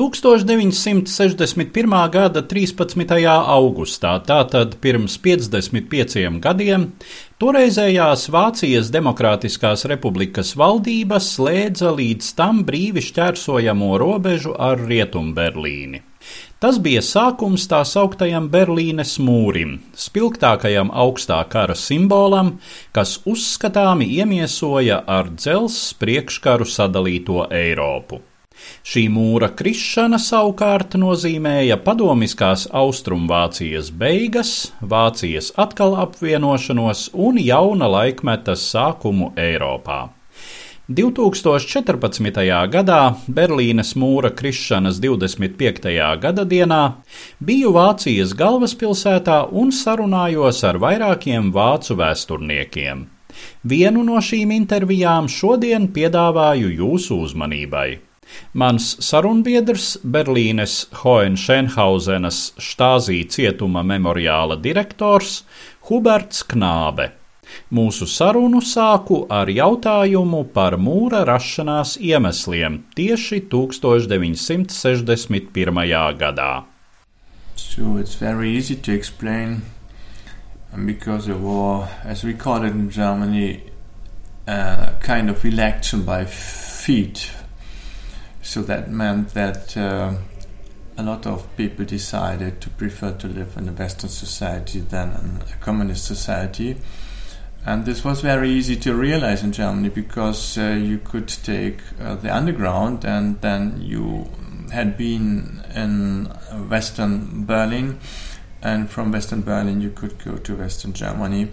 1961. gada 13. augustā, tātad pirms 55 gadiem, toreizējās Vācijas Demokrātiskās republikas valdība slēdza līdz tam brīvi šķērsojamo robežu ar Rietumberlīni. Tas bija sākums tā sauktajam Berlīnes mūrim, spilgtākajam augstā kara simbolam, kas uzskatāmi iemiesoja ar dzelzs priekškaru sadalīto Eiropu. Šī mūra krišana savukārt nozīmēja padomiskās Austrumvācijas beigas, Vācijas atkal apvienošanos un jauna laikmeta sākumu Eiropā. 2014. gadā, Berlīnes mūra krišanas 25. gada dienā, biju Vācijas galvaspilsētā un sarunājos ar vairākiem vācu vēsturniekiem. Vienu no šīm intervijām šodien piedāvāju jūsu uzmanībai. Mans sarunbiedrs, Berlīnes Hohenschenhausenas štāzī cietuma memoriāla direktors Huberts Knābe. Mūsu sarunu sāku ar jautājumu par mūra rašanās iemesliem tieši 1961. gadā. So it's very easy to explain because it was, as we call it in Germany, a kind of election by feet. So that meant that uh, a lot of people decided to prefer to live in a Western society than a communist society. And this was very easy to realize in Germany because uh, you could take uh, the underground and then you had been in Western Berlin, and from Western Berlin you could go to Western Germany.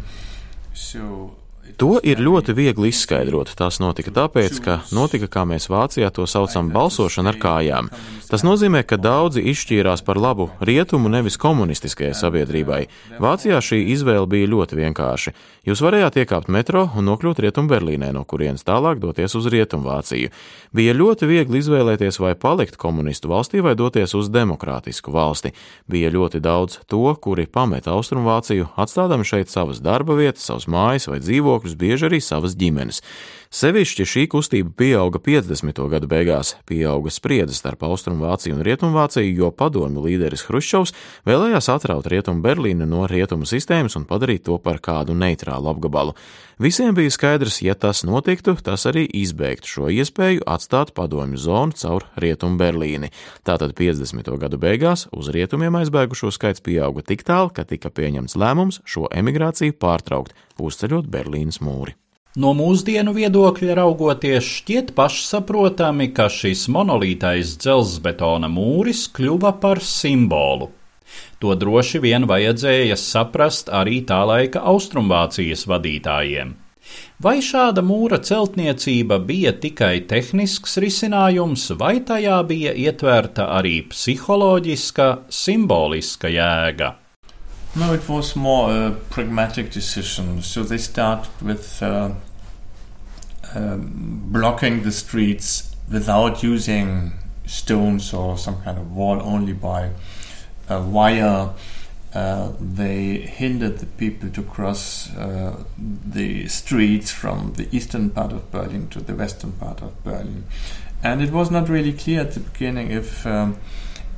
So To ir ļoti viegli izskaidrot. Tas notika tāpēc, ka notika, kā mēs Vācijā to saucam, balsošana ar kājām. Tas nozīmē, ka daudzi izšķīrās par labu rietumu, nevis komunistiskajai sabiedrībai. Vācijā šī izvēle bija ļoti vienkārša. Jūs varējāt iekāpt metro un nokļūt Rietumu Berlīnē, no kurienes tālāk doties uz Rietumu Vāciju. Bija ļoti viegli izvēlēties, vai palikt komunistu valstī vai doties uz demokrātisku valsti. Bija ļoti daudz to, kuri pameta Austrumvāciju, atstādami šeit savas darba vietas, savas mājas vai dzīvokļus, bieži arī savas ģimenes. Sevišķi šī kustība pieauga 50. gadu beigās, pieauga spriedze starp Austrumvāciju un Rietumvāciju, jo padomju līderis Hruščovs vēlējās atraut Rietumu Berlīnu no rietumu sistēmas un padarīt to par kādu neitrālu apgabalu. Visiem bija skaidrs, ja tas notiktu, tas arī izbeigtu šo iespēju atstāt padomju zonu caur Rietumu Berlīni. Tātad 50. gadu beigās uz rietumiem aizbēgušo skaits pieauga tik tālu, ka tika pieņemts lēmums šo emigrāciju pārtraukt, uzceļot Berlīnas mūri. No mūsdienu viedokļa raugoties, šķiet pašsaprotami, ka šis monolītais dzelzbetona mūris kļuva par simbolu. To droši vien vajadzēja saprast arī tā laika Austrumvācijas vadītājiem. Vai šāda mūra celtniecība bija tikai tehnisks risinājums, vai tajā bija ietverta arī psiholoģiska, simboliska jēga? No, it was more a pragmatic decision. So they started with uh, um, blocking the streets without using stones or some kind of wall, only by a wire. Uh, they hindered the people to cross uh, the streets from the eastern part of Berlin to the western part of Berlin. And it was not really clear at the beginning if um,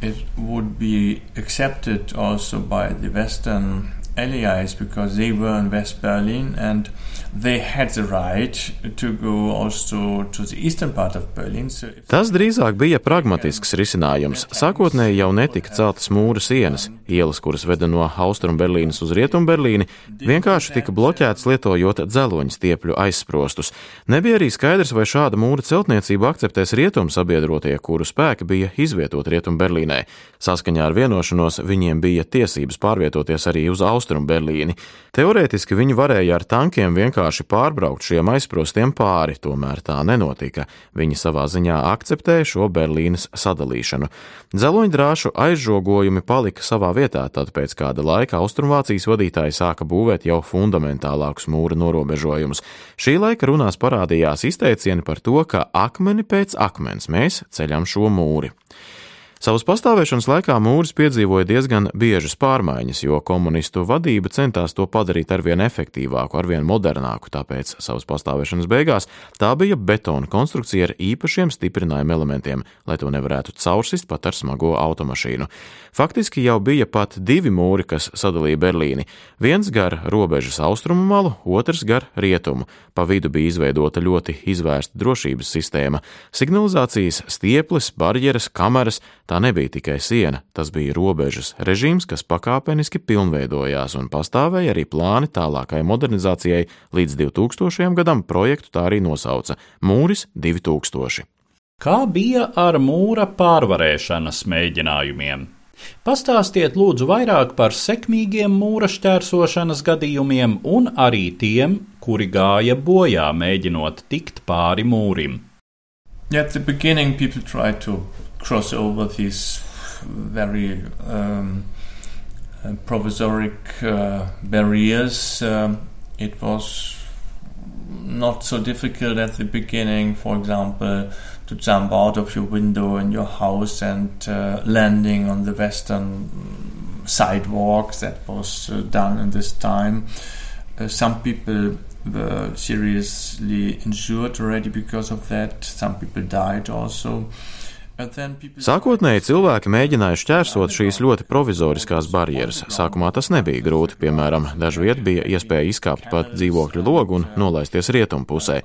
it would be accepted also by the Western allies because they were in West Berlin and Tas drīzāk bija pragmatisks risinājums. Sākotnēji jau netika celtas mūra sienas. Ielas, kuras veda no Austrumberlīnas uz Rietumberlīni, vienkārši tika bloķētas lietojot dzeloņu stiepļu aizsprostus. Nebija arī skaidrs, vai šāda mūra celtniecību akceptēs rietumu sabiedrotie, kuru spēki bija izvietoti Rietumberlīnē. Saskaņā ar vienošanos viņiem bija tiesības pārvietoties arī uz Austrumberlīni. Teorētiski viņi varēja ar tankiem vienkārši pārbraukt šiem aizsprostiem pāri, tomēr tā nenotika. Viņi savā ziņā akceptēja šo Berlīnas sadalīšanu. Dzeloņdrāšu aizžogojumi palika savā vietā, tad pēc kāda laika Austrumvācijas vadītāji sāka būvēt jau fundamentālākus mūra norobežojumus. Šī laika runās parādījās izteicieni par to, ka akmeni pēc akmens mēs ceļam šo mūri. Savas pastāvēšanas laikā mūris piedzīvoja diezgan biežas pārmaiņas, jo komunistu vadība centās to padarīt arvien efektīvāku, arvien modernāku, tāpēc savas pastāvēšanas beigās tā bija betona konstrukcija ar īpašiem stiprinājuma elementiem, lai to nevarētu caursist pat ar smago automašīnu. Faktiski jau bija pat divi mūri, kas sadalīja Berlīni. Viens gar robežas austrumu malu, otrs gar rietumu. Pa vidu bija izveidota ļoti izvērsta drošības sistēma - signalizācijas, stieples, barjeras, kameras. Tā nebija tikai siena, tas bija robežas režīms, kas pakāpeniski pilnveidojās un pastāvēja arī plāni tālākai modernizācijai līdz 2000. gadam projektu tā arī nosauca - Mūris 2000. Kā bija ar mūra pārvarēšanas mēģinājumiem? Pastāstiet lūdzu vairāk par sekmīgiem mūra šķērsošanas gadījumiem un arī tiem, kuri gāja bojā mēģinot tikt pāri mūrim. Yeah, at the beginning, people tried to cross over these very um, uh, provisoric uh, barriers. Um, it was not so difficult at the beginning, for example, to jump out of your window in your house and uh, landing on the western sidewalks. That was uh, done in this time. Uh, some people were seriously injured already because of that. Some people died also. Sākotnēji cilvēki mēģināja šķērsot šīs ļoti provizoriskās barjeras. Sākumā tas nebija grūti, piemēram, dažviet bija iespēja izkāpt pat dzīvokļu logu un nolaisties rietumpusē.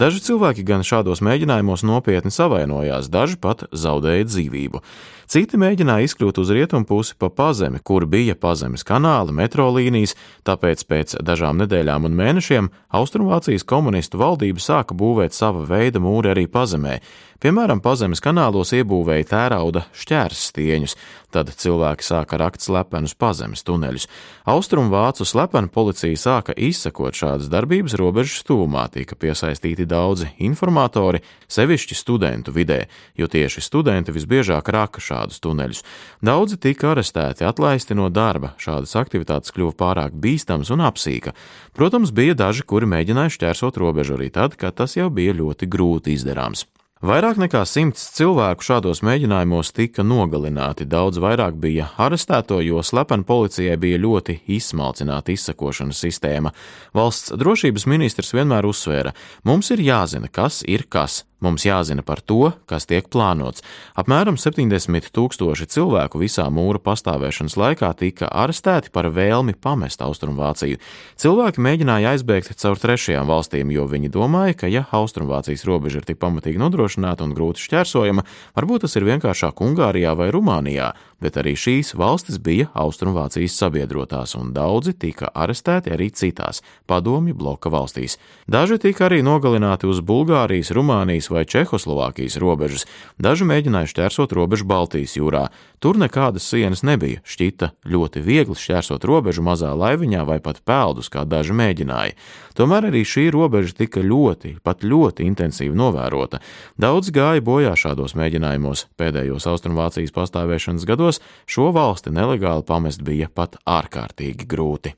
Daži cilvēki gan šādos mēģinājumos nopietni savainojās, daži pat zaudēja dzīvību. Citi mēģināja izkļūt uz rietumpusi pa pazemi, kur bija pazemes kanāli, metro līnijas, tāpēc pēc dažām nedēļām un mēnešiem Austrumvācijas komunistu valdība sāka būvēt sava veida mūri arī pazemē. Piemēram, pazemes kanālos iebūvēja tērauda šķērsstieņus, tad cilvēki sāka rakt slepenus pazemes tuneļus. Austrumvācu slepena policija sāka izsekot šādas darbības robežas tūmā, tika piesaistīti daudzi informatori, sevišķi studentu vidē, jo tieši studenti visbiežāk raka šādus tuneļus. Daudzi tika arestēti, atlaisti no darba, šādas aktivitātes kļuva pārāk bīstamas un apsīka. Protams, bija daži, kuri mēģināja šķērsot robežu arī tad, kad tas jau bija ļoti grūti izdarāms. Vairāk nekā simts cilvēku šādos mēģinājumos tika nogalināti, daudz vairāk bija arestēto, jo slepeni policijai bija ļoti izsmalcināta izsakošanas sistēma. Valsts drošības ministrs vienmēr uzsvēra: mums ir jāzina, kas ir kas. Mums jāzina par to, kas tiek plānots. Apmēram 70 tūkstoši cilvēku visā mūra pastāvēšanas laikā tika arestēti par vēlmi pamest Austrumvāciju. Cilvēki mēģināja aizbēgt caur trešajām valstīm, jo viņi domāja, ka, ja Austrumvācijas robeža ir tik pamatīgi nodrošināta un grūti šķērsojama, varbūt tas ir vienkāršāk Ungārijā vai Rumānijā, bet arī šīs valstis bija Austrumvācijas sabiedrotās, un daudzi tika arestēti arī citās padomju bloka valstīs. Daži tika arī nogalināti uz Bulgārijas, Rumānijas vai Čehoslovākijas robežas, daži mēģināja šķērsot robežu Baltijas jūrā. Tur nekādas sienas nebija, šķita ļoti viegli šķērsot robežu mazā laiviņā vai pat peldus, kā daži mēģināja. Tomēr arī šī robeža tika ļoti, pat ļoti intensīvi novērota. Daudz gāja bojā šādos mēģinājumos. Pēdējos Austrumvācijas pastāvēšanas gados šo valsti nelegāli pamest bija pat ārkārtīgi grūti.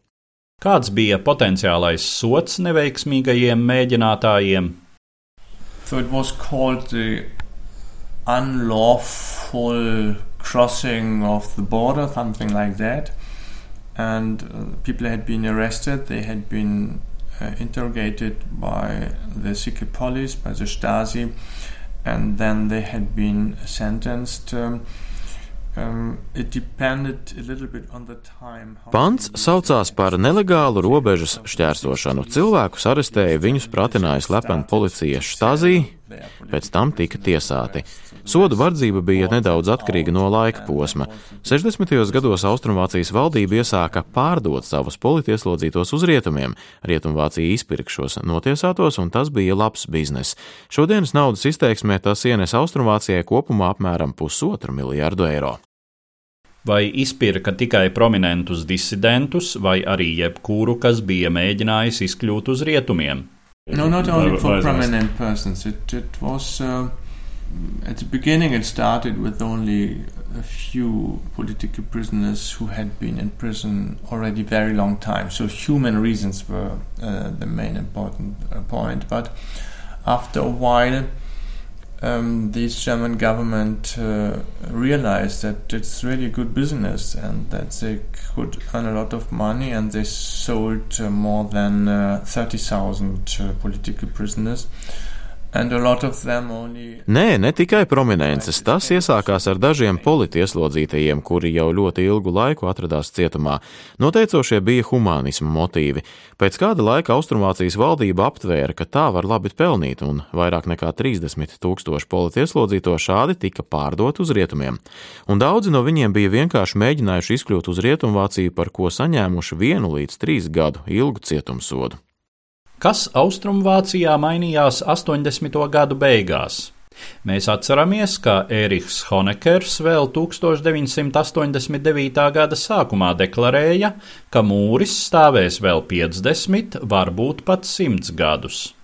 Kāds bija potenciālais sots neveiksmīgajiem mēģinātājiem? So it was called the unlawful crossing of the border, something like that. And uh, people had been arrested, they had been uh, interrogated by the secret police, by the Stasi, and then they had been sentenced um, Um, Pants saucās par nelegālu robežas šķērsošanu. Cilvēkus arestēja, viņus pratināja slepena policija Štazī, pēc tam tika tiesāti. Sodu vardzība bija nedaudz atkarīga no laika posma. 60. gados Austrumvācijas valdība iesāka pārdot savus politieslodzītos uz rietumiem. Rietumvācija izpirka šos notiesātos, un tas bija labs bizness. Šodienas naudas izteiksmē tas ienes Austrumvācijai kopumā apmēram pusotru miljardu eiro. Vai izpirka tikai prominentus disidentus, vai arī jebkuru, kas bija mēģinājis izkļūt uz rietumiem? No, not only for prominent persons. It, it was uh, at the beginning. It started with only a few political prisoners who had been in prison already very long time. So human reasons were uh, the main important uh, point. But after a while, um, the German government uh, realized that it's really a good business and that they could earn a lot of money, and they sold uh, more than uh, 30,000 uh, political prisoners. Nē, ne tikai prominences. Tas iesākās ar dažiem politieslodzītajiem, kuri jau ļoti ilgu laiku atradās cietumā. Noteicošie bija humānisma motīvi. Pēc kāda laika Austrumvācijas valdība aptvēra, ka tā var labi pelnīt, un vairāk nekā 30 tūkstoši politieslodzīto šādi tika pārdot uz rietumiem. Un daudzi no viņiem bija vienkārši mēģinājuši izkļūt uz Rietumvāciju, par ko saņēmuši vienu līdz trīs gadu ilgu cietumsodu kas Austrumvācijā mainījās 80. gadu beigās. Mēs atceramies, ka Ērihs Honekers vēl 1989. gada sākumā deklarēja, ka mūris stāvēs vēl 50, varbūt pat 100 gadus.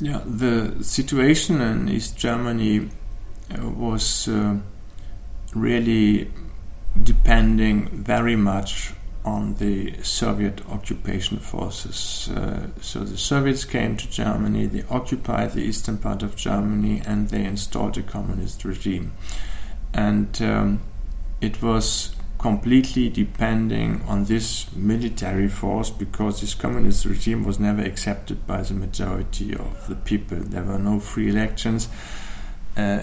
Yeah, the situation in East Germany uh, was uh, really depending very much on the Soviet occupation forces. Uh, so the Soviets came to Germany, they occupied the eastern part of Germany, and they installed a communist regime. And um, it was completely depending on this military force because this communist regime was never accepted by the majority of the people. There were no free elections. Uh,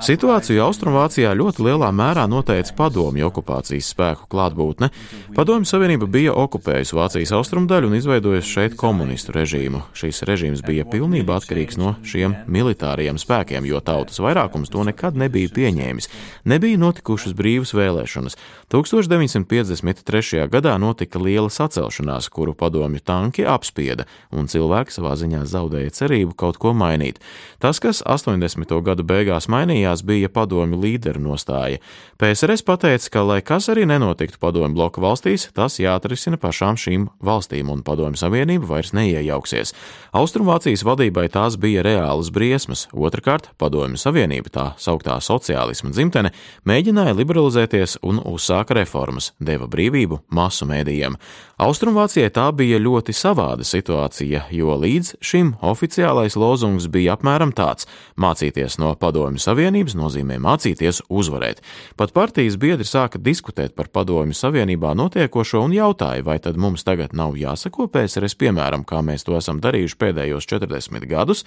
Situāciju Austrumvācijā ļoti lielā mērā noteica padomju okupācijas spēku klātbūtne. Padomju Savienība bija okupējusi Vācijas austrumdaļu un izveidojusi šeit komunistu režīmu. Šis režīms bija pilnībā atkarīgs no šiem militāriem spēkiem, jo tautas vairākums to nekad nebija pieņēmis. Nebija notikušas brīvas vēlēšanas. 1953. gadā notika liela sacelšanās, kuru padomju tanki apspieda, un cilvēki savā ziņā zaudēja cerību kaut ko mainīt. Tas, kas 80. gadu beigās mainījās, bija padomju līderu nostāja. PSRS pateica, ka, lai kas arī nenotiktu padomju bloka valstīs, tas jāatrisina pašām šīm valstīm, un padomju savienība vairs neiejauksies. Austrumvācijas vadībai tās bija reālas briesmas. Otrakārt, padomju savienība, tā sauktā sociālisma dzimtene, mēģināja liberalizēties un uzsāka reformas, deva brīvību masu mēdījiem. Austrumvācijai tā bija ļoti savāda situācija, jo līdz šim oficiālais lozungs bija apmēram tāds: Mācīties no Padomju Savienības nozīmē mācīties uzvarēt. Pat partijas biedri sāka diskutēt par Padomju Savienībā notiekošo un jautāja, vai tad mums tagad nav jāsako PSRS piemēram, kā mēs to esam darījuši pēdējos 40 gadus.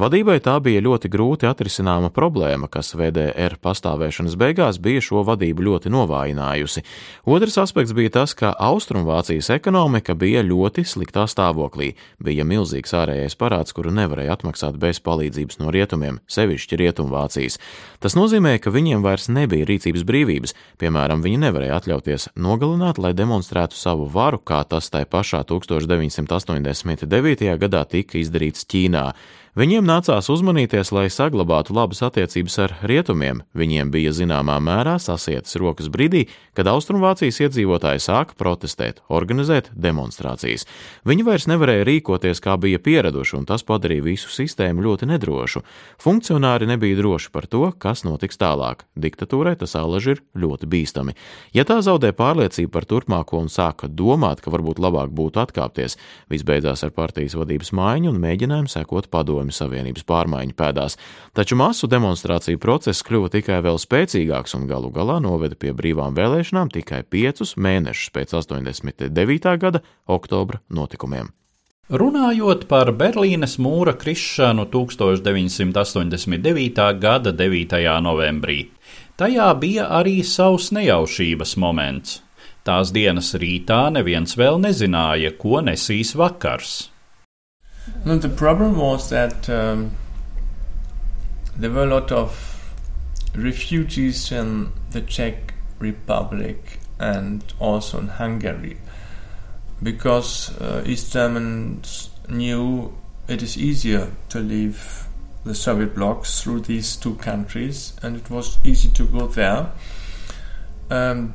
Vadībai tā bija ļoti grūti atrisināma problēma, kas VDR pastāvēšanas beigās bija šo vadību ļoti novājinājusi. Otrs aspekts bija tas, ka Austrumvācijas ekonomika bija ļoti sliktā stāvoklī. Bija milzīgs ārējais parāds, kuru nevarēja atmaksāt bez palīdzības no rietumiem, sevišķi Rietumvācijas. Tas nozīmē, ka viņiem vairs nebija rīcības brīvības, piemēram, viņi nevarēja atļauties nogalināt, lai demonstrētu savu varu, kā tas tai pašā 1989. gadā tika izdarīts Ķīnā. Viņiem nācās uzmanīties, lai saglabātu labas attiecības ar rietumiem. Viņiem bija zināmā mērā sasietas rokas brīdī, kad Austrumvācijas iedzīvotāji sāka protestēt, organizēt demonstrācijas. Viņi vairs nevarēja rīkoties, kā bija pieraduši, un tas padarīja visu sistēmu ļoti nedrošu. Funkcionāri nebija droši par to, kas notiks tālāk. Diktatūrai tas alaži ir ļoti bīstami. Ja tā zaudē pārliecību par turpmāko un sāka domāt, ka varbūt labāk būtu atkāpties, viss beidzās ar partijas vadības maiņu un mēģinājumu sekot padomu Padomju Savienības pārmaiņu pēdās, taču masu demonstrāciju process kļuva tikai vēl spēcīgāks un galu galā noveda pie brīvām vēlēšanām tikai piecus mēnešus pēc 89. gada oktobra notikumiem. Runājot par Berlīnes mūra krišanu 1989. gada 9. novembrī, tajā bija arī savs nejaušības moments. Tās dienas rītā neviens vēl nezināja, ko nesīs vakars. No, the problem was that um, there were a lot of refugees in the Czech Republic and also in Hungary because uh, East Germans knew it is easier to leave the Soviet blocs through these two countries and it was easy to go there. Um,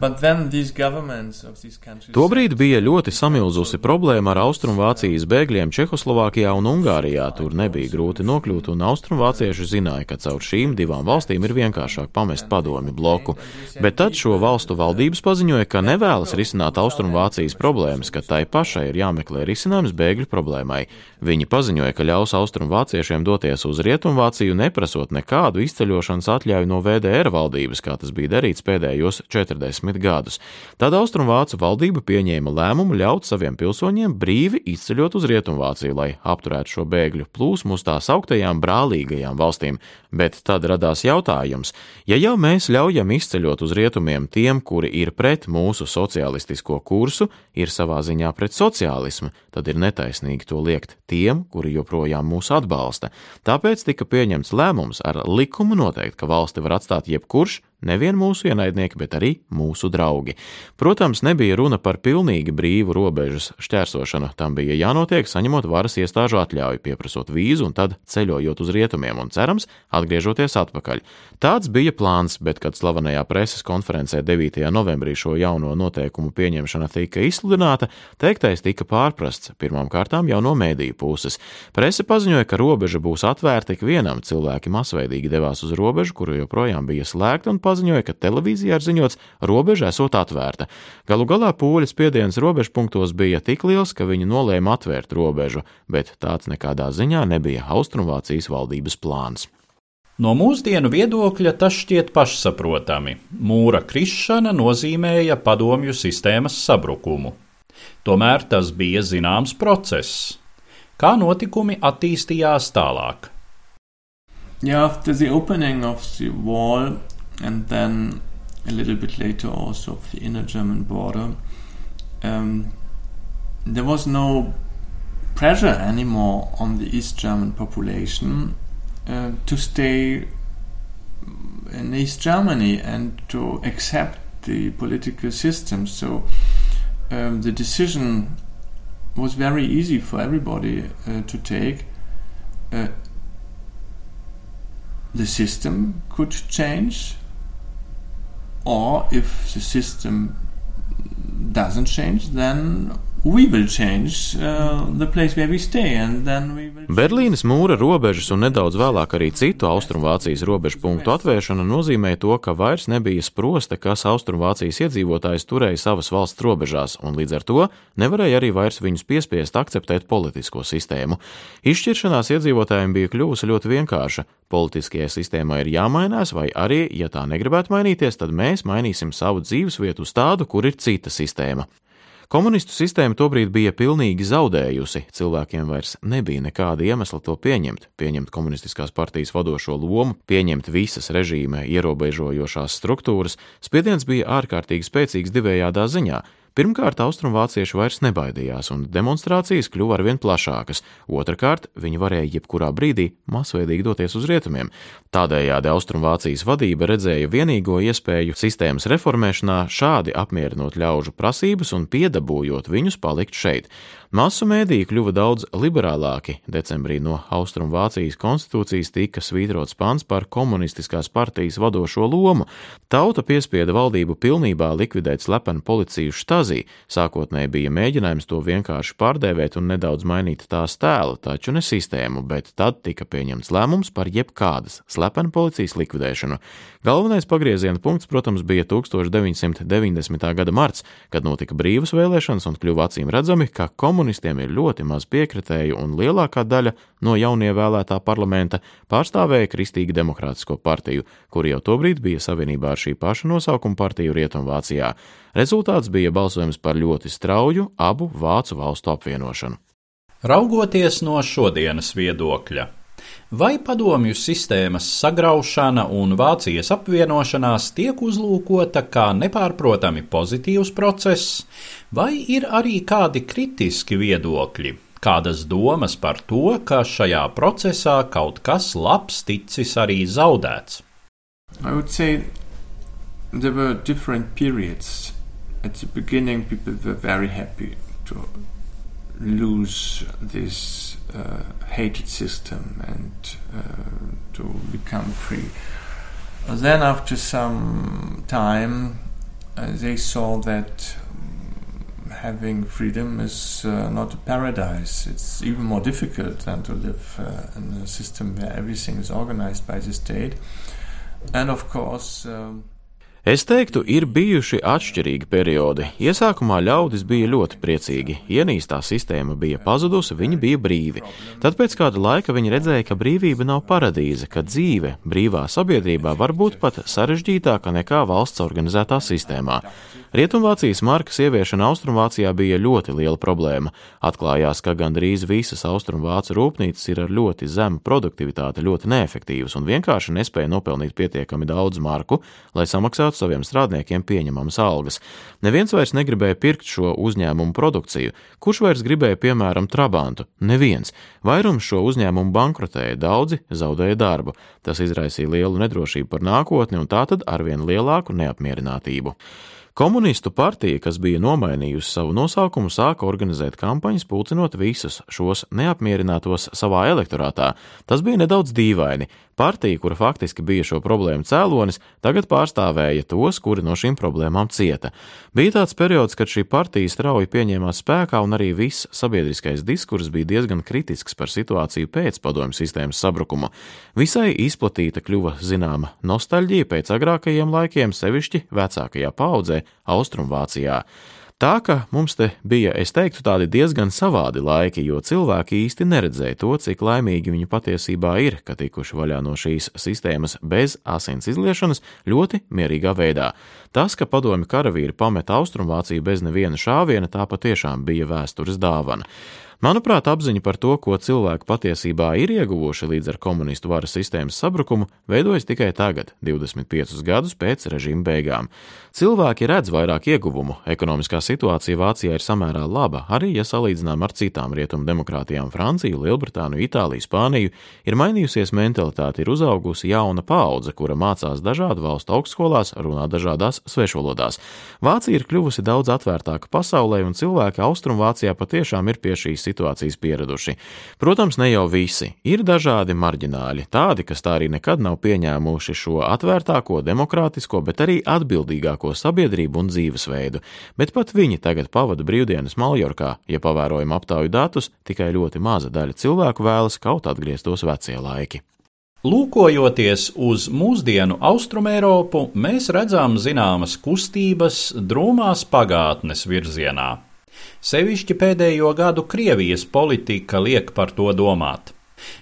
Tobrīd bija ļoti samilzusi problēma ar Austrumvācijas bēgļiem Čehoslovākijā un Ungārijā. Tur nebija grūti nokļūt, un austrumvācieši zināja, ka caur šīm divām valstīm ir vienkāršāk pamest padomi bloku. Bet tad šo valstu valdības paziņoja, ka nevēlas risināt Austrumvācijas problēmas, ka tai pašai ir jāmeklē risinājums bēgļu problēmai. Viņi paziņoja, ka ļaus austrumvāciešiem doties uz Rietumvāciju, neprasot nekādu izceļošanas atļauju no VDR valdības, kā tas bija darīts pēdējos 40 40 gadus. Tad Austrumvācu valdība pieņēma lēmumu ļaut saviem pilsoņiem brīvi izceļot uz Rietumvāciju, lai apturētu šo bēgļu plūsmu uz tās augtajām brālīgajām valstīm. Bet tad radās jautājums, ja jau mēs ļaujam izceļot uz rietumiem tiem, kuri ir pret mūsu sociālistisko kursu, ir savā ziņā pret sociālismu, tad ir netaisnīgi to liekt tiem, kuri joprojām mūs atbalsta. Tāpēc tika pieņemts lēmums ar likumu noteikt, ka valsti var atstāt jebkurš, Nevien mūsu ienaidnieki, bet arī mūsu draugi. Protams, nebija runa par pilnīgi brīvu robežas šķērsošanu. Tam bija jānotiek saņemot varas iestāžu atļauju, pieprasot vīzu un tad ceļojot uz rietumiem un cerams atgriežoties atpakaļ. Tāds bija plāns, bet kad slavenajā preses konferencē 9. novembrī šo jauno noteikumu pieņemšana tika izsludināta, teiktais tika pārprasts pirmām kārtām jau no mēdīju puses. Prese paziņoja, ka robeža būs atvērta ikvienam, cilvēki masveidīgi devās uz robežu, kuru joprojām bija slēgta un paziņoja, ka televīzijā ir ziņots, robeža esot atvērta. Galu galā pūļu spiediens robežpunktos bija tik liels, ka viņi nolēma atvērt robežu, bet tāds nekādā ziņā nebija Austrumvācijas valdības plāns. No mūsdienu viedokļa tas šķiet pašsaprotami. Mūra krišana nozīmēja padomju sistēmas sabrukumu. Tomēr tas bija zināms process. Kā notikumi attīstījās tālāk? Yeah, after the opening of the wall, and then a little bit later also of the inner German border. Um, there was no pressure anymore on the East German population uh, to stay in East Germany and to accept the political system. So um, the decision was very easy for everybody uh, to take. Uh, the system could change or if the system doesn't change, then uh. Berlīnas mūra robežas un nedaudz vēlāk arī citu Austrumvācijas robežu punktu atvēršana nozīmē to, ka vairs nebija sprosta, kas Austrumvācijas iedzīvotājs turēja savas valsts robežās, un līdz ar to nevarēja arī vairs viņus piespiest akceptēt politisko sistēmu. Izšķiršanās iedzīvotājiem bija kļuvusi ļoti vienkārša. Politiskajai sistēmai ir jāmainās, vai arī, ja tā negribētu mainīties, tad mēs mainīsim savu dzīvesvietu uz tādu, kur ir cita sistēma. Komunistu sistēma tobrīd bija pilnīgi zaudējusi, cilvēkiem vairs nebija nekāda iemesla to pieņemt, pieņemt komunistiskās partijas vadošo lomu, pieņemt visas režīma ierobežojošās struktūras, spiediens bija ārkārtīgi spēcīgs divējādā ziņā. Pirmkārt, austrumvācieši vairs nebaidījās, un demonstrācijas kļuva arvien plašākas. Otrakārt, viņi varēja jebkurā brīdī masveidīgi doties uz rietumiem. Tādējādi Austrumvācijas vadība redzēja vienīgo iespēju sistēmas reformēšanā, šādi apmierinot ļaužu prasības un piedabūjot viņus palikt šeit. Masu mēdīji kļuva daudz liberālāki. Decembrī no Austrumvācijas konstitūcijas tika svītrots pants par komunistiskās partijas vadošo lomu. Tauta piespieda valdību pilnībā likvidēt slepenu policiju štazī. Sākotnēji bija mēģinājums to vienkārši pārdēvēt un nedaudz mainīt tās tēlu, taču ne sistēmu, bet tad tika pieņemts lēmums par jebkādas slepenu policijas likvidēšanu. Galvenais pagrieziena punkts, protams, bija 1990. gada marts, kad notika brīvas vēlēšanas un kļuva acīm redzami, ka komunistiskā komunistiem ir ļoti maz piekritēju, un lielākā daļa no jaunievēlētā parlamenta pārstāvēja Kristīgu demokrātisko partiju, kur jau tobrīd bija savienībā ar šī paša nosaukuma partiju Rietumvācijā. Rezultāts bija balsojums par ļoti strauju abu vācu valstu apvienošanu. Raugoties no šodienas viedokļa, vai padomju sistēmas sagraušana un Vācijas apvienošanās tiek uzlūkota kā nepārprotami pozitīvs process, vai ir arī kādi kritiski viedokļi, kādas domas par to, ka šajā procesā kaut kas labs ticis arī zaudēts? There were different periods. At the beginning, people were very happy to lose this hated system and uh, to become free. Then, after some time, uh, they saw that having freedom is uh, not a paradise. It's even more difficult than to live uh, in a system where everything is organized by the state. And of course, um, Es teiktu, ir bijuši atšķirīgi periodi. Iesākumā ļaudis bija ļoti priecīgi. Ienīstā sistēma bija pazudusi, viņi bija brīvi. Tad pēc kāda laika viņi redzēja, ka brīvība nav paradīze, ka dzīve brīvā sabiedrībā var būt pat sarežģītāka nekā valsts organizētā sistēmā. Rietumvācijas markas ieviešana Austrumvācijā bija ļoti liela problēma. Atklājās, ka gandrīz visas Austrumvācu rūpnīcas ir ar ļoti zemu produktivitāti, ļoti neefektīvas un vienkārši nespēja nopelnīt pietiekami daudz marku, lai samaksātu saviem strādniekiem pieņemamas algas. Neviens vairs negribēja pirkt šo uzņēmumu produkciju. Kurš vairs gribēja, piemēram, trabantu? Neviens. Vairums šo uzņēmumu bankrotēja, daudzi zaudēja darbu. Tas izraisīja lielu nedrošību par nākotni un tātad arvien lielāku neapmierinātību. Komunistu partija, kas bija nomainījusi savu nosaukumu, sāka organizēt kampaņas, pulcinot visus šos neapmierinātos savā elektorātā. Tas bija nedaudz dīvaini. Partija, kura faktiski bija šo problēmu cēlonis, tagad pārstāvēja tos, kuri no šīm problēmām cieta. Bija tāds periods, kad šī partija strauji pieņēmās spēkā, un arī viss sabiedriskais diskurs bija diezgan kritisks par situāciju pēc padomju sistēmas sabrukuma. Visai izplatīta kļuva zināma nostalģija pēc agrākajiem laikiem, sevišķi vecākajā paudzē, Austrumvācijā. Tā ka mums te bija, es teiktu, tādi diezgan savādi laiki, jo cilvēki īsti neredzēja to, cik laimīgi viņi patiesībā ir, ka tikuši vaļā no šīs sistēmas bez asins izliešanas ļoti mierīgā veidā. Tas, ka padomju karavīri pameta Austrumvāciju bez neviena šāviena, tā patiešām bija vēstures dāvana. Manuprāt, apziņa par to, ko cilvēki patiesībā ir ieguvuši līdz ar komunistu varas sistēmas sabrukumu, veidojas tikai tagad, 25 gadus pēc režīma beigām. Cilvēki redz vairāk ieguvumu, ekonomiskā situācija Vācijā ir samērā laba, arī ja salīdzinām ar citām rietumu demokrātijām - Franciju, Lielbritāniju, Itāliju, Spāniju, ir mainījusies mentalitāte, ir uzaugusi jauna paudze, kura mācās dažādu valstu augstskolās, runā dažādās svešvalodās. Vācija ir kļuvusi daudz atvērtāka pasaulē, un cilvēki Austrumvācijā patiešām ir pie šīs situācijas pieraduši. Protams, ne jau visi. Ir dažādi marģināļi, tādi, kas tā arī nekad nav pieņēmuši šo atvērtāko, demokrātisko, bet arī atbildīgāko sabiedrību un dzīvesveidu, bet pat viņi tagad pavada brīvdienas Maljorkā, ja pavērojam aptauju datus, tikai ļoti maza daļa cilvēku vēlas kaut atgrieztos vecie laiki. Lūkojoties uz mūsdienu Austrumēropu, mēs redzam zināmas kustības drūmās pagātnes virzienā. Sevišķi pēdējo gadu Krievijas politika liek par to domāt.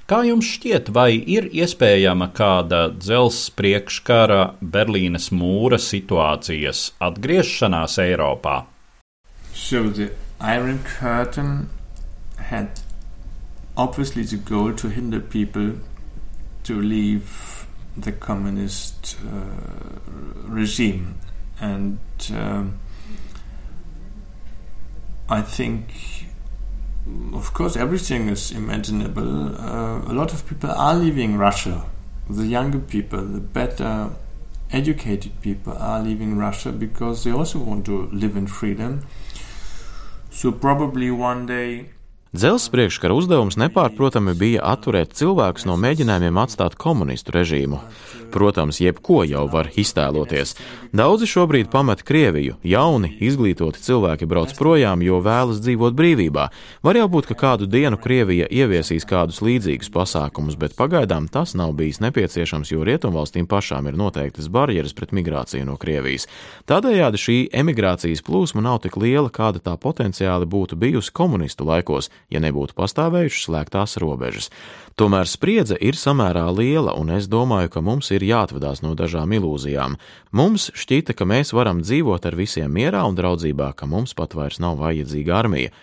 Kā jums šķiet, vai ir iespējama kāda dzelzs priekškara Berlīnes mūra situācijas atgriešanās Eiropā? So the Iron Curtain had obviously the goal to hinder people to leave the communist uh, regime and um, I think, of course, everything is imaginable. Uh, a lot of people are leaving Russia. The younger people, the better educated people are leaving Russia because they also want to live in freedom. So, probably one day Dzelzs priekškara uzdevums nepārprotami bija atturēt cilvēkus no mēģinājumiem atstāt komunistu režīmu. Protams, jebko jau var iztēloties. Daudzi šobrīd pamet Krieviju, jauni, izglītoti cilvēki brauc projām, jo vēlas dzīvot brīvībā. Var jau būt, ka kādu dienu Krievija ieviesīs kādus līdzīgus pasākumus, bet pagaidām tas nav bijis nepieciešams, jo rietumvalstīm pašām ir noteiktas barjeras pret migrāciju no Krievijas. Tādējādi šī emigrācijas plūsma nav tik liela, kāda tā potenciāli būtu bijusi komunistu laikos ja nebūtu pastāvējušas slēgtās robežas. Tomēr spriedze ir samērā liela, un es domāju, ka mums ir jāatvadās no dažām ilūzijām. Mums šķita, ka mēs varam dzīvot ar visiem mierā un draudzībā, ka mums pat vairs nav vajadzīga armija.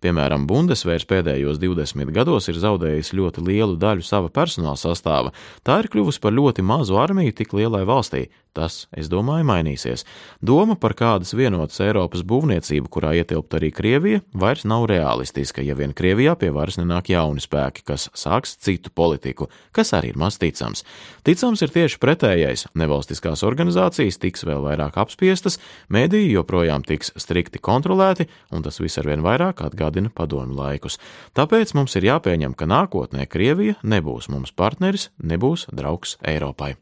Piemēram, Bundesvērs pēdējos 20 gados ir zaudējis ļoti lielu daļu sava personāla sastāva. Tā ir kļuvusi par ļoti mazu armiju tik lielai valstī. Tas, es domāju, mainīsies. Doma par kādas vienotas Eiropas būvniecību, kurā ietilpt arī Krievija, vairs nav realistiska, ja vien Krievijā pie varas nenāk jauni spēki, kas sāks citu politiku, kas arī ir maz ticams. Ticams ir tieši pretējais - nevalstiskās organizācijas tiks vēl vairāk apspiestas, mediji joprojām tiks strikti kontrolēti, un tas viss arvien vairāk atgādina padomju laikus. Tāpēc mums ir jāpieņem, ka nākotnē Krievija nebūs mums partneris, nebūs draugs Eiropai.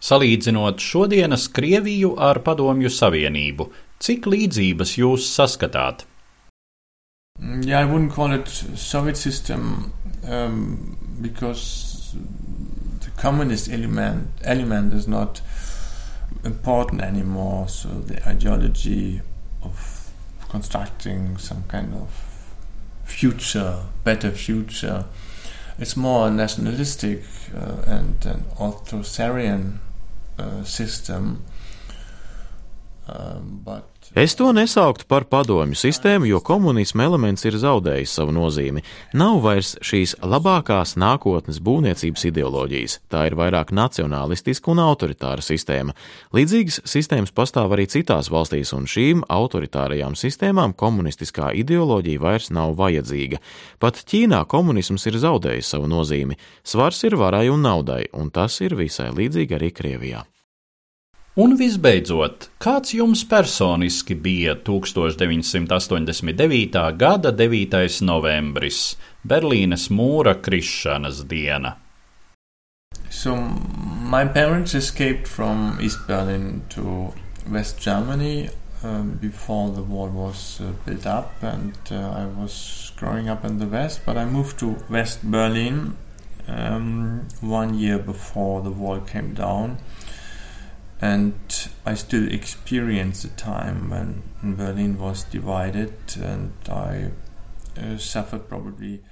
Salīdzinot šodienas Krieviju ar Padomju Savienību, cik līdzības jūs saskatāt? Yeah, I wouldn't call it Soviet system um, because the communist element element is not important anymore. So the ideology of constructing some kind of future, better future, it's more a nationalistic uh, and an authoritarian uh, system. Um, Es to nesauktu par padomju sistēmu, jo komunisma elements ir zaudējis savu nozīmi. Nav vairs šīs labākās nākotnes būvniecības ideoloģijas, tā ir vairāk nacionālistiska un autoritāra sistēma. Līdzīgas sistēmas pastāv arī citās valstīs, un šīm autoritārajām sistēmām komunistiskā ideoloģija vairs nav vajadzīga. Pat Ķīnā komunisms ir zaudējis savu nozīmi. Svars ir varai un naudai, un tas ir visai līdzīgi arī Krievijā. Un visbeidzot, kāds jums personiski bija 1989. gada 9. novembris, Berlīnes mūra krišanas diena? So my parents escaped from East Berlin to West Germany um, before the wall was uh, built up, and uh, I was growing up in the West. But I moved to West Berlin um, one year before the wall came down. And I still experience the time when Berlin was divided, and I uh, suffered probably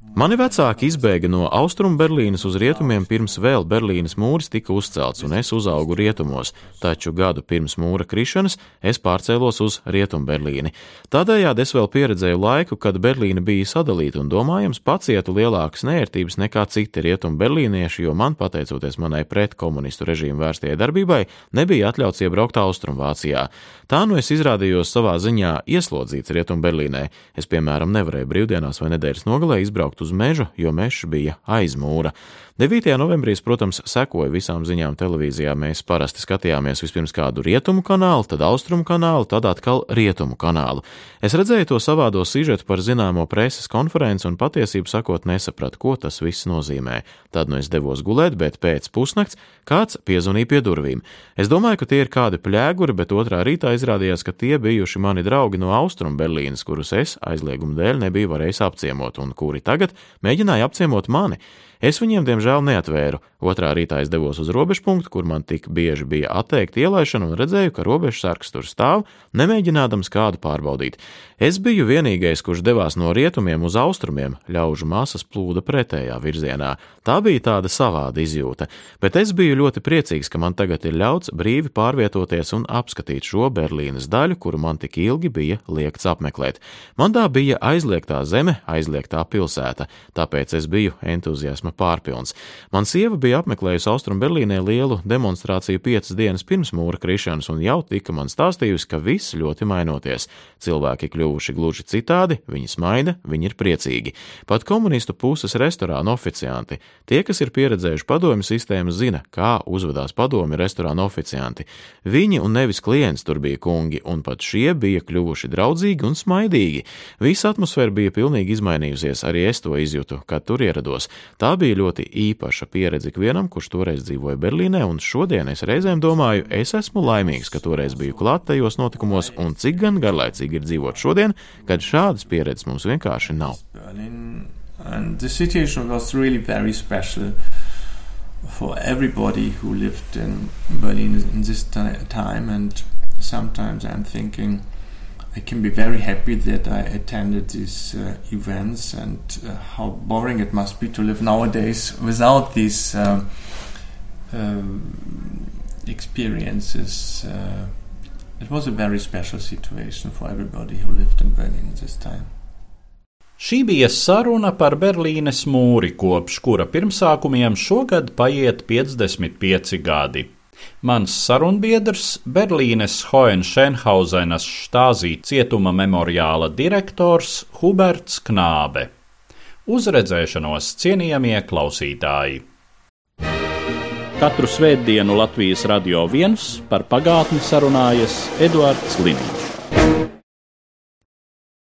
Mani vecāki izbēga no austrumu Berlīnas uz rietumiem pirms vēl Berlīnas mūris tika uzcelts, un es uzaugu rietumos, taču gadu pirms mūra krišanas es pārcēlos uz rietumu Berlīni. Tādējādi es vēl pieredzēju laiku, kad Berlīna bija sadalīta un domājams pacietu lielākas nērtības nekā citi rietumu berlīnieši, jo man, pateicoties manai pret komunistu režīmu vērstajai darbībai, nebija atļauts iebraukt Austrumvācijā. Tā nu es izrādījos savā ziņā ieslodzīts rietumu Berlīnē. Es, piemēram, nevarēju brīvdienās vai nedēļas nogalē izbraukt uz mežu, jo mežs bija aiz mūra. 9. novembrī, protams, sekoja visām ziņām televīzijā. Mēs parasti skatījāmies vispirms kādu rietumu kanālu, tad austrumu kanālu, tad atkal rietumu kanālu. Es redzēju to savādo sižetu par zināmo preses konferenci un patiesību sakot nesapratu, ko tas viss nozīmē. Tad nu es devos gulēt, bet pēc pusnakts kāds piezvanīja pie durvīm. Es domāju, ka tie ir kādi pļēguri, bet otrā rītā izrādījās, ka tie bijuši mani draugi no Austrumu Berlīnas, kurus es aizlieguma dēļ nebiju varējis apciemot un kuri tagad mēģināja apciemot mani. Es viņiem, diemžēl, neatvēru. Otrā rītā es devos uz robežpunktu, kur man tik bieži bija atteikta ielaišana, un redzēju, ka robežsargs tur stāv, nemēģinādams kādu pārbaudīt. Es biju vienīgais, kurš devās no rietumiem uz austrumiem, ļaužu masas plūda pretējā virzienā. Tā bija tāda savāda izjūta, bet es biju ļoti priecīgs, ka man tagad ir ļauts brīvi pārvietoties un apskatīt šo Berlīnes daļu, kuru man tik ilgi bija liekts apmeklēt. Man tā bija aizliegtā zeme, aizliegtā pilsēta, tāpēc es biju entuziasma pārpilns. Man sieva bija apmeklējusi Austrum Berlīnē lielu demonstrāciju piecas dienas pirms mūra krišanas un jau tika man stāstījusi, ka viss ļoti mainoties. Cilvēki kļuvuši gluži citādi, viņi smaida, viņi ir priecīgi. Pat komunistu puses restorāna oficianti, tie, kas ir pieredzējuši padomju sistēmu, zina, kā uzvedās padomju restorāna oficianti. Viņi un nevis klients tur bija kungi, un pat šie bija kļuvuši draudzīgi un smaidīgi. Visa atmosfēra bija pilnīgi izmainījusies, arī es to izjūtu, kad tur ierados. Tā bija ļoti īpaša pieredze ikvienam, kurš toreiz dzīvoja Berlīnē, un šodien es reizēm domāju, es esmu laimīgs, ka toreiz biju klāt tajos notikumos, un cik gan garlaicīgi ir dzīvot šodien kad šādas pieredzes mums vienkārši nav. For everybody who lived in Berlin in this time, and sometimes I'm thinking, I can be very happy that I attended these uh, events and uh, how boring it must be to live nowadays without these uh, experiences. Uh, it was a very special situation for everybody who lived in Berlin this time. Šī bija saruna par Berlīnes mūri, kopš kura pirmsākumiem šogad paiet 55 gadi. Mans sarunbiedrs, Berlīnes Hohenšenhausenas štāzī cietuma memoriāla direktors Huberts Knābe. Uzredzēšanos cienījamie klausītāji! Katru svētdienu Latvijas radio viens par pagātni sarunājas Eduards Līniju.